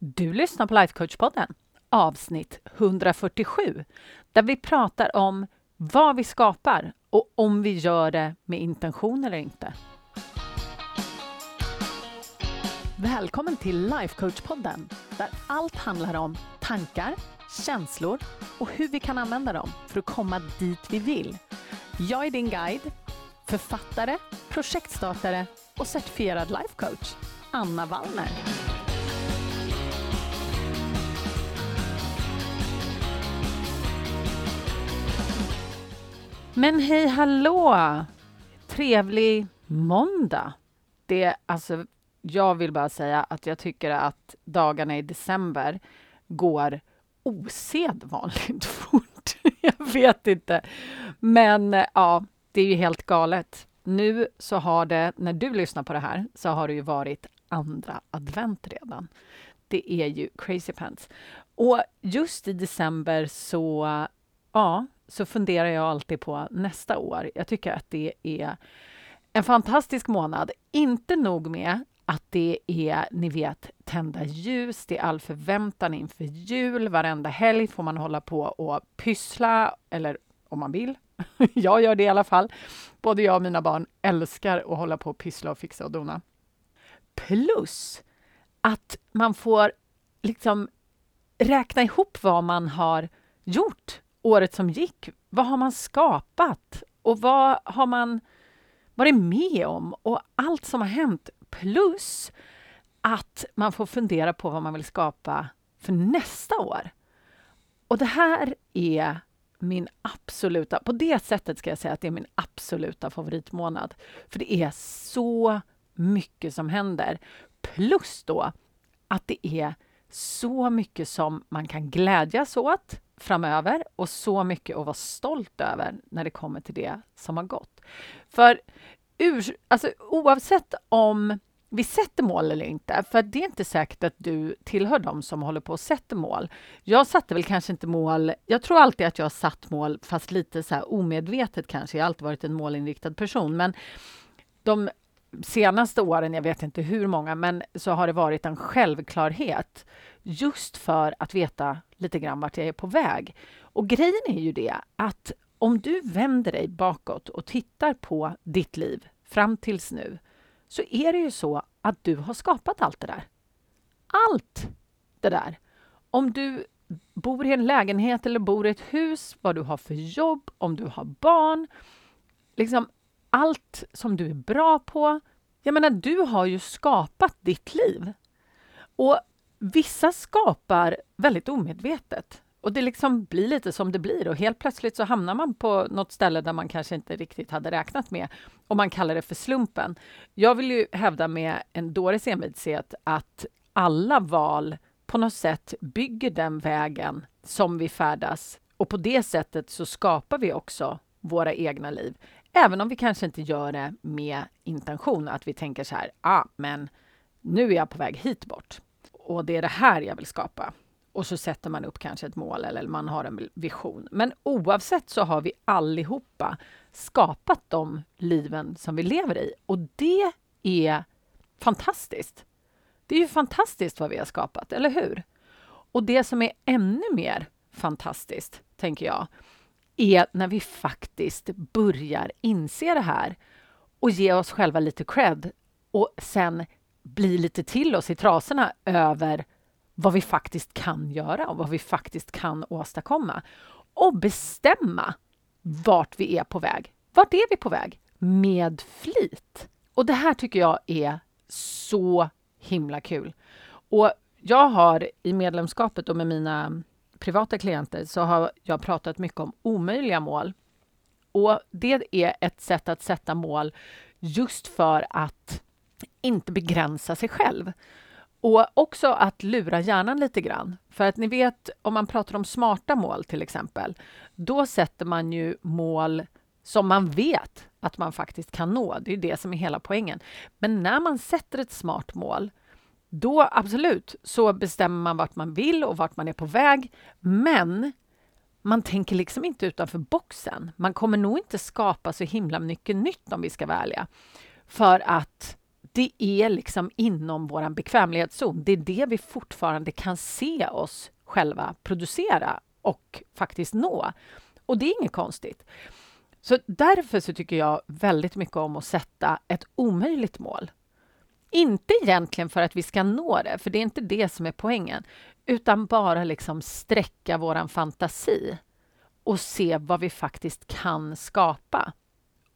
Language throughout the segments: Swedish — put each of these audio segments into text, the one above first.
Du lyssnar på Lifecoach-podden, avsnitt 147, där vi pratar om vad vi skapar och om vi gör det med intention eller inte. Välkommen till Lifecoach-podden, där allt handlar om tankar, känslor och hur vi kan använda dem för att komma dit vi vill. Jag är din guide, författare, projektstartare och certifierad lifecoach, Anna Wallner. Men hej hallå! Trevlig måndag! Det, alltså, jag vill bara säga att jag tycker att dagarna i december går osedvanligt fort. jag vet inte. Men ja, det är ju helt galet. Nu så har det, när du lyssnar på det här, så har det ju varit andra advent redan. Det är ju crazy pants. Och just i december så, ja, så funderar jag alltid på nästa år. Jag tycker att det är en fantastisk månad. Inte nog med att det är, ni vet, tända ljus, det är all förväntan inför jul. Varenda helg får man hålla på och pyssla, eller om man vill. jag gör det i alla fall. Både jag och mina barn älskar att hålla på och pyssla och fixa och dona. Plus att man får liksom räkna ihop vad man har gjort året som gick. Vad har man skapat? Och vad har man varit med om? Och allt som har hänt. Plus att man får fundera på vad man vill skapa för nästa år. Och det här är min absoluta... På det sättet ska jag säga att det är min absoluta favoritmånad. För det är så mycket som händer. Plus då att det är så mycket som man kan glädjas åt framöver och så mycket att vara stolt över när det kommer till det som har gått. För ur, alltså, oavsett om vi sätter mål eller inte, för det är inte säkert att du tillhör dem som håller på och sätter mål. Jag satte väl kanske inte mål, jag tror alltid att jag har satt mål, fast lite så här omedvetet kanske, jag har alltid varit en målinriktad person, men de senaste åren, jag vet inte hur många, men så har det varit en självklarhet just för att veta lite grann vart jag är på väg. Och grejen är ju det att om du vänder dig bakåt och tittar på ditt liv fram tills nu så är det ju så att du har skapat allt det där. Allt det där. Om du bor i en lägenhet eller bor i ett hus, vad du har för jobb, om du har barn. Liksom allt som du är bra på. Jag menar, du har ju skapat ditt liv. Och vissa skapar väldigt omedvetet. Och det liksom blir lite som det blir och helt plötsligt så hamnar man på något ställe där man kanske inte riktigt hade räknat med och man kallar det för slumpen. Jag vill ju hävda med en dåres envishet att alla val på något sätt bygger den vägen som vi färdas och på det sättet så skapar vi också våra egna liv. Även om vi kanske inte gör det med intention, att vi tänker så här, ah, men nu är jag på väg hit bort och det är det här jag vill skapa. Och så sätter man upp kanske ett mål eller man har en vision. Men oavsett så har vi allihopa skapat de liven som vi lever i och det är fantastiskt. Det är ju fantastiskt vad vi har skapat, eller hur? Och det som är ännu mer fantastiskt, tänker jag, är när vi faktiskt börjar inse det här och ge oss själva lite cred och sen bli lite till oss i trasorna över vad vi faktiskt kan göra och vad vi faktiskt kan åstadkomma. Och bestämma vart vi är på väg. Vart är vi på väg? Med flit. Och det här tycker jag är så himla kul. Och jag har i medlemskapet och med mina privata klienter så har jag pratat mycket om omöjliga mål. Och det är ett sätt att sätta mål just för att inte begränsa sig själv. Och också att lura hjärnan lite grann. För att ni vet, om man pratar om smarta mål till exempel, då sätter man ju mål som man vet att man faktiskt kan nå. Det är det som är hela poängen. Men när man sätter ett smart mål, då absolut så bestämmer man vart man vill och vart man är på väg. Men man tänker liksom inte utanför boxen. Man kommer nog inte skapa så himla mycket nytt om vi ska vara ärliga. För att det är liksom inom vår bekvämlighetszon. Det är det vi fortfarande kan se oss själva producera och faktiskt nå. Och det är inget konstigt. Så därför så tycker jag väldigt mycket om att sätta ett omöjligt mål. Inte egentligen för att vi ska nå det, för det är inte det som är poängen, utan bara liksom sträcka vår fantasi och se vad vi faktiskt kan skapa.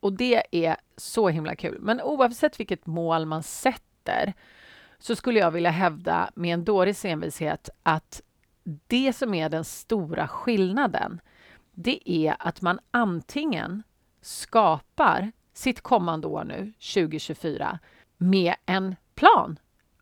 Och det är så himla kul. Men oavsett vilket mål man sätter så skulle jag vilja hävda med en dåres envishet att det som är den stora skillnaden, det är att man antingen skapar sitt kommande år nu, 2024, med en plan.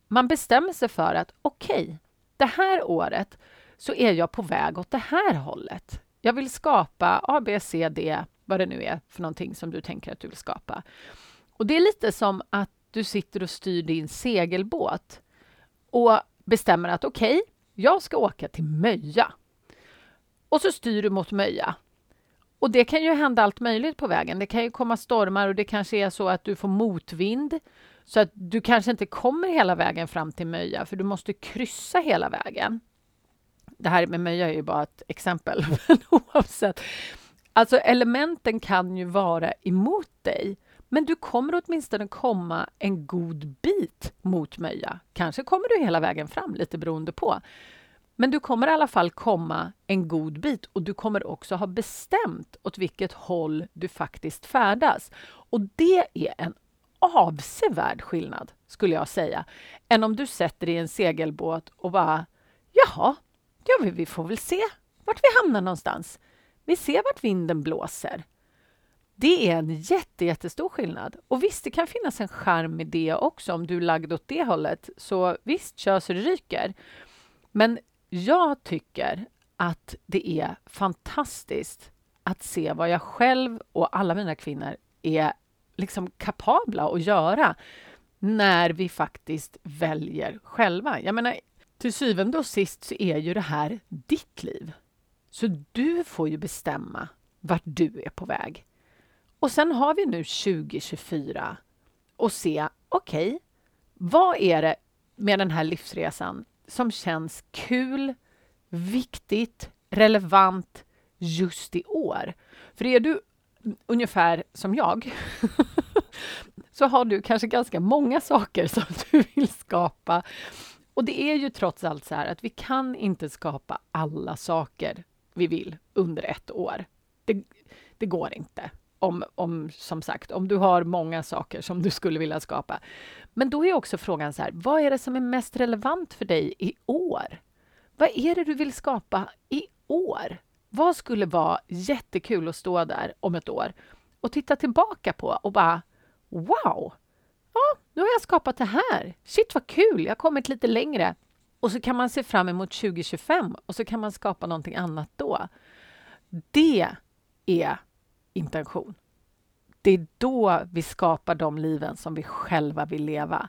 Man bestämmer sig för att okej, okay, det här året så är jag på väg åt det här hållet. Jag vill skapa A, B, C, D, vad det nu är för någonting som du tänker att du vill skapa. Och det är lite som att du sitter och styr din segelbåt och bestämmer att okej, okay, jag ska åka till Möja. Och så styr du mot Möja. Och det kan ju hända allt möjligt på vägen. Det kan ju komma stormar och det kanske är så att du får motvind så att du kanske inte kommer hela vägen fram till Möja för du måste kryssa hela vägen. Det här med Möja är ju bara ett exempel, men oavsett. Alltså elementen kan ju vara emot dig, men du kommer åtminstone komma en god bit mot Möja. Kanske kommer du hela vägen fram, lite beroende på. Men du kommer i alla fall komma en god bit och du kommer också ha bestämt åt vilket håll du faktiskt färdas. Och det är en avsevärd skillnad, skulle jag säga, än om du sätter dig i en segelbåt och bara jaha, ja, vi får väl se vart vi hamnar någonstans. Vi ser vart vinden blåser. Det är en jätte, jättestor skillnad. Och visst, det kan finnas en charm i det också om du är lagd åt det hållet. Så visst, kör så det ryker. Men jag tycker att det är fantastiskt att se vad jag själv och alla mina kvinnor är liksom kapabla att göra när vi faktiskt väljer själva. Jag menar, till syvende och sist så är ju det här ditt liv. Så du får ju bestämma vart du är på väg. Och sen har vi nu 2024 och se, okej, okay, vad är det med den här livsresan som känns kul, viktigt, relevant just i år? För är du ungefär som jag så har du kanske ganska många saker som du vill skapa. Och det är ju trots allt så här att vi kan inte skapa alla saker vi vill under ett år. Det, det går inte. Om, om, som sagt, om du har många saker som du skulle vilja skapa. Men då är också frågan så här, vad är det som är mest relevant för dig i år? Vad är det du vill skapa i år? Vad skulle vara jättekul att stå där om ett år och titta tillbaka på och bara Wow! Ja, nu har jag skapat det här. Shit vad kul, jag har kommit lite längre. Och så kan man se fram emot 2025 och så kan man skapa någonting annat då. Det är intention. Det är då vi skapar de liven som vi själva vill leva.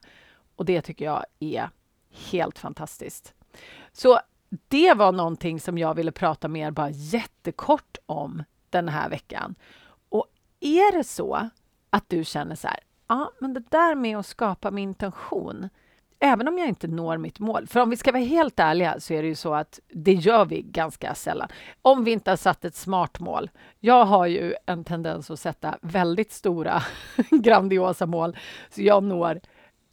Och det tycker jag är helt fantastiskt. Så det var någonting som jag ville prata mer bara jättekort om den här veckan. Och är det så att du känner så här, ja, men det där med att skapa min intention, även om jag inte når mitt mål. För om vi ska vara helt ärliga så är det ju så att det gör vi ganska sällan. Om vi inte har satt ett smart mål. Jag har ju en tendens att sätta väldigt stora, grandiosa mål, så jag når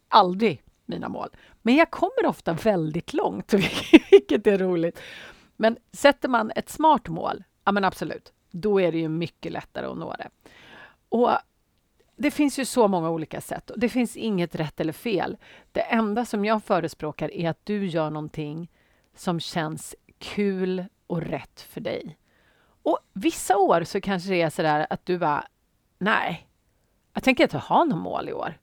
aldrig mina mål. Men jag kommer ofta väldigt långt, vilket är roligt. Men sätter man ett smart mål, ja men absolut, då är det ju mycket lättare att nå det. Och det finns ju så många olika sätt och det finns inget rätt eller fel. Det enda som jag förespråkar är att du gör någonting som känns kul och rätt för dig. Och vissa år så kanske det är så där att du bara, nej, jag tänker inte ha något mål i år.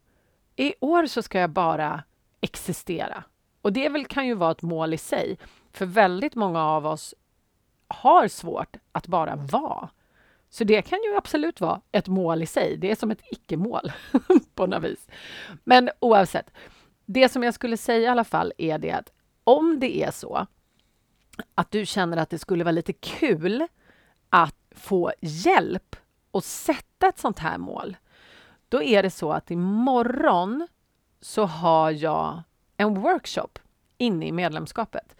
I år så ska jag bara existera. Och det väl kan ju vara ett mål i sig, för väldigt många av oss har svårt att bara vara. Så det kan ju absolut vara ett mål i sig. Det är som ett icke-mål på något vis. Men oavsett, det som jag skulle säga i alla fall är det att om det är så att du känner att det skulle vara lite kul att få hjälp och sätta ett sånt här mål, då är det så att imorgon så har jag en workshop inne i medlemskapet.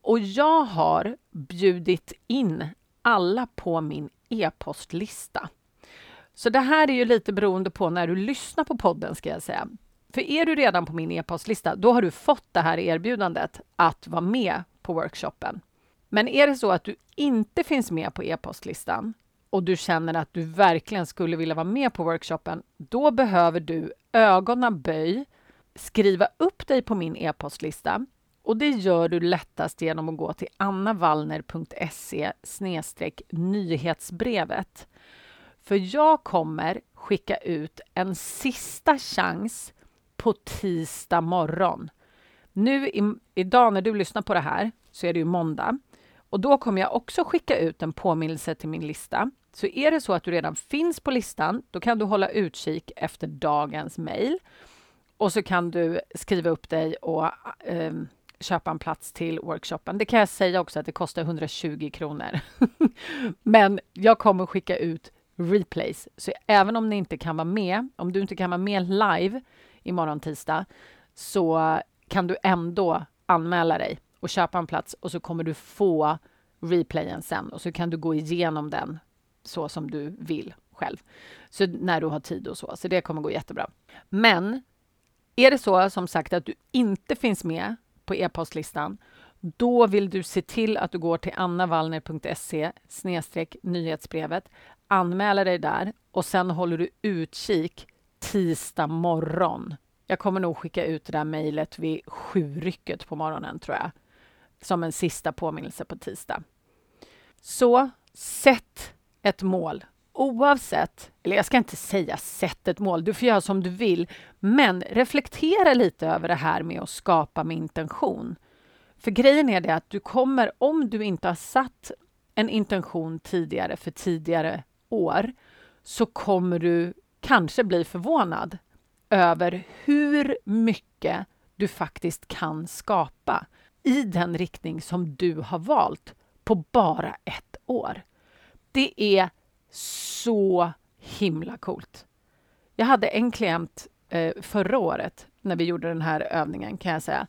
Och jag har bjudit in alla på min e-postlista. Så det här är ju lite beroende på när du lyssnar på podden ska jag säga. För är du redan på min e-postlista, då har du fått det här erbjudandet att vara med på workshopen. Men är det så att du inte finns med på e-postlistan och du känner att du verkligen skulle vilja vara med på workshopen, då behöver du ögonen böj, skriva upp dig på min e-postlista och det gör du lättast genom att gå till annavallner.se nyhetsbrevet. För jag kommer skicka ut en sista chans på tisdag morgon. Nu i, idag när du lyssnar på det här så är det ju måndag och då kommer jag också skicka ut en påminnelse till min lista. Så är det så att du redan finns på listan, då kan du hålla utkik efter dagens mejl och så kan du skriva upp dig och eh, köpa en plats till workshopen. Det kan jag säga också att det kostar 120 kronor. Men jag kommer skicka ut replays, så även om ni inte kan vara med, om du inte kan vara med live imorgon tisdag, så kan du ändå anmäla dig och köpa en plats och så kommer du få replayen sen och så kan du gå igenom den så som du vill själv. Så när du har tid och så. Så det kommer gå jättebra. Men är det så som sagt att du inte finns med på e-postlistan, då vill du se till att du går till annavallner.se nyhetsbrevet, anmäler dig där och sen håller du utkik tisdag morgon. Jag kommer nog skicka ut det där mejlet vid sjurycket på morgonen, tror jag, som en sista påminnelse på tisdag. Så sätt ett mål oavsett, eller jag ska inte säga sätt ett mål, du får göra som du vill, men reflektera lite över det här med att skapa med intention. För grejen är det att du kommer, om du inte har satt en intention tidigare för tidigare år, så kommer du kanske bli förvånad över hur mycket du faktiskt kan skapa i den riktning som du har valt på bara ett år. Det är så himla coolt. Jag hade en klient eh, förra året när vi gjorde den här övningen kan jag säga,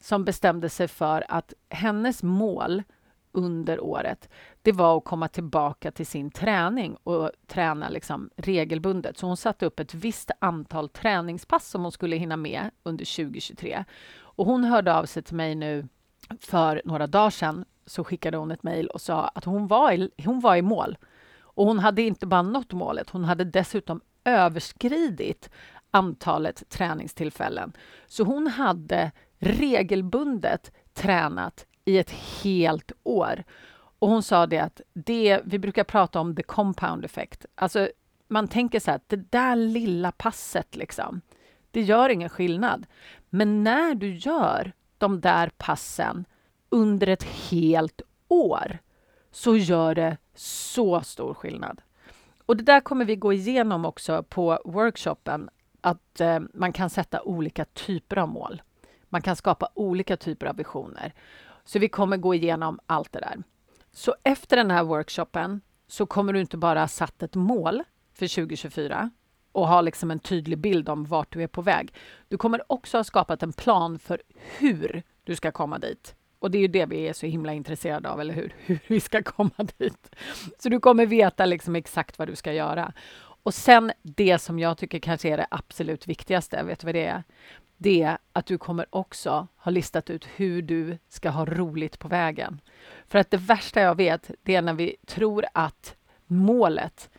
som bestämde sig för att hennes mål under året, det var att komma tillbaka till sin träning och träna liksom regelbundet. Så hon satte upp ett visst antal träningspass som hon skulle hinna med under 2023. Och hon hörde av sig till mig nu för några dagar sedan så skickade hon ett mejl och sa att hon var, i, hon var i mål. Och hon hade inte bara nått målet, hon hade dessutom överskridit antalet träningstillfällen. Så hon hade regelbundet tränat i ett helt år. Och hon sa det att det, vi brukar prata om the compound effect. Alltså, man tänker så här, det där lilla passet liksom, det gör ingen skillnad. Men när du gör de där passen under ett helt år så gör det så stor skillnad. Och det där kommer vi gå igenom också på workshopen, att eh, man kan sätta olika typer av mål. Man kan skapa olika typer av visioner. Så vi kommer gå igenom allt det där. Så efter den här workshopen så kommer du inte bara ha satt ett mål för 2024 och ha liksom en tydlig bild om vart du är på väg. Du kommer också ha skapat en plan för hur du ska komma dit. Och det är ju det vi är så himla intresserade av, eller hur? Hur vi ska komma dit. Så du kommer veta liksom exakt vad du ska göra. Och sen det som jag tycker kanske är det absolut viktigaste, vet du vad det är? Det är att du kommer också ha listat ut hur du ska ha roligt på vägen. För att det värsta jag vet, det är när vi tror att målet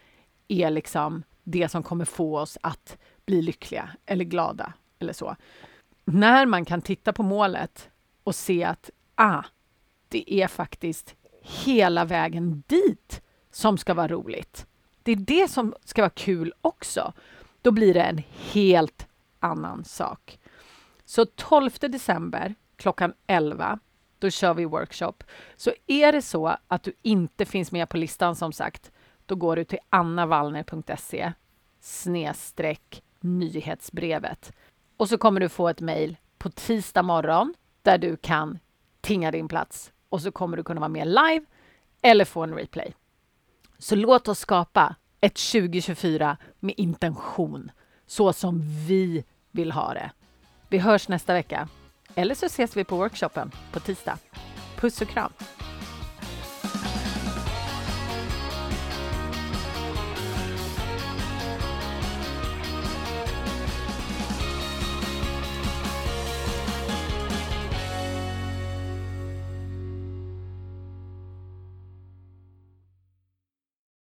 är liksom det som kommer få oss att bli lyckliga eller glada eller så. När man kan titta på målet och se att ah, det är faktiskt hela vägen dit som ska vara roligt. Det är det som ska vara kul också. Då blir det en helt annan sak. Så 12 december klockan 11, då kör vi workshop. Så är det så att du inte finns med på listan som sagt, då går du till annavallner.se snedstreck nyhetsbrevet. Och så kommer du få ett mejl på tisdag morgon där du kan tinga din plats och så kommer du kunna vara med live eller få en replay. Så låt oss skapa ett 2024 med intention, så som vi vill ha det. Vi hörs nästa vecka. Eller så ses vi på workshopen på tisdag. Puss och kram!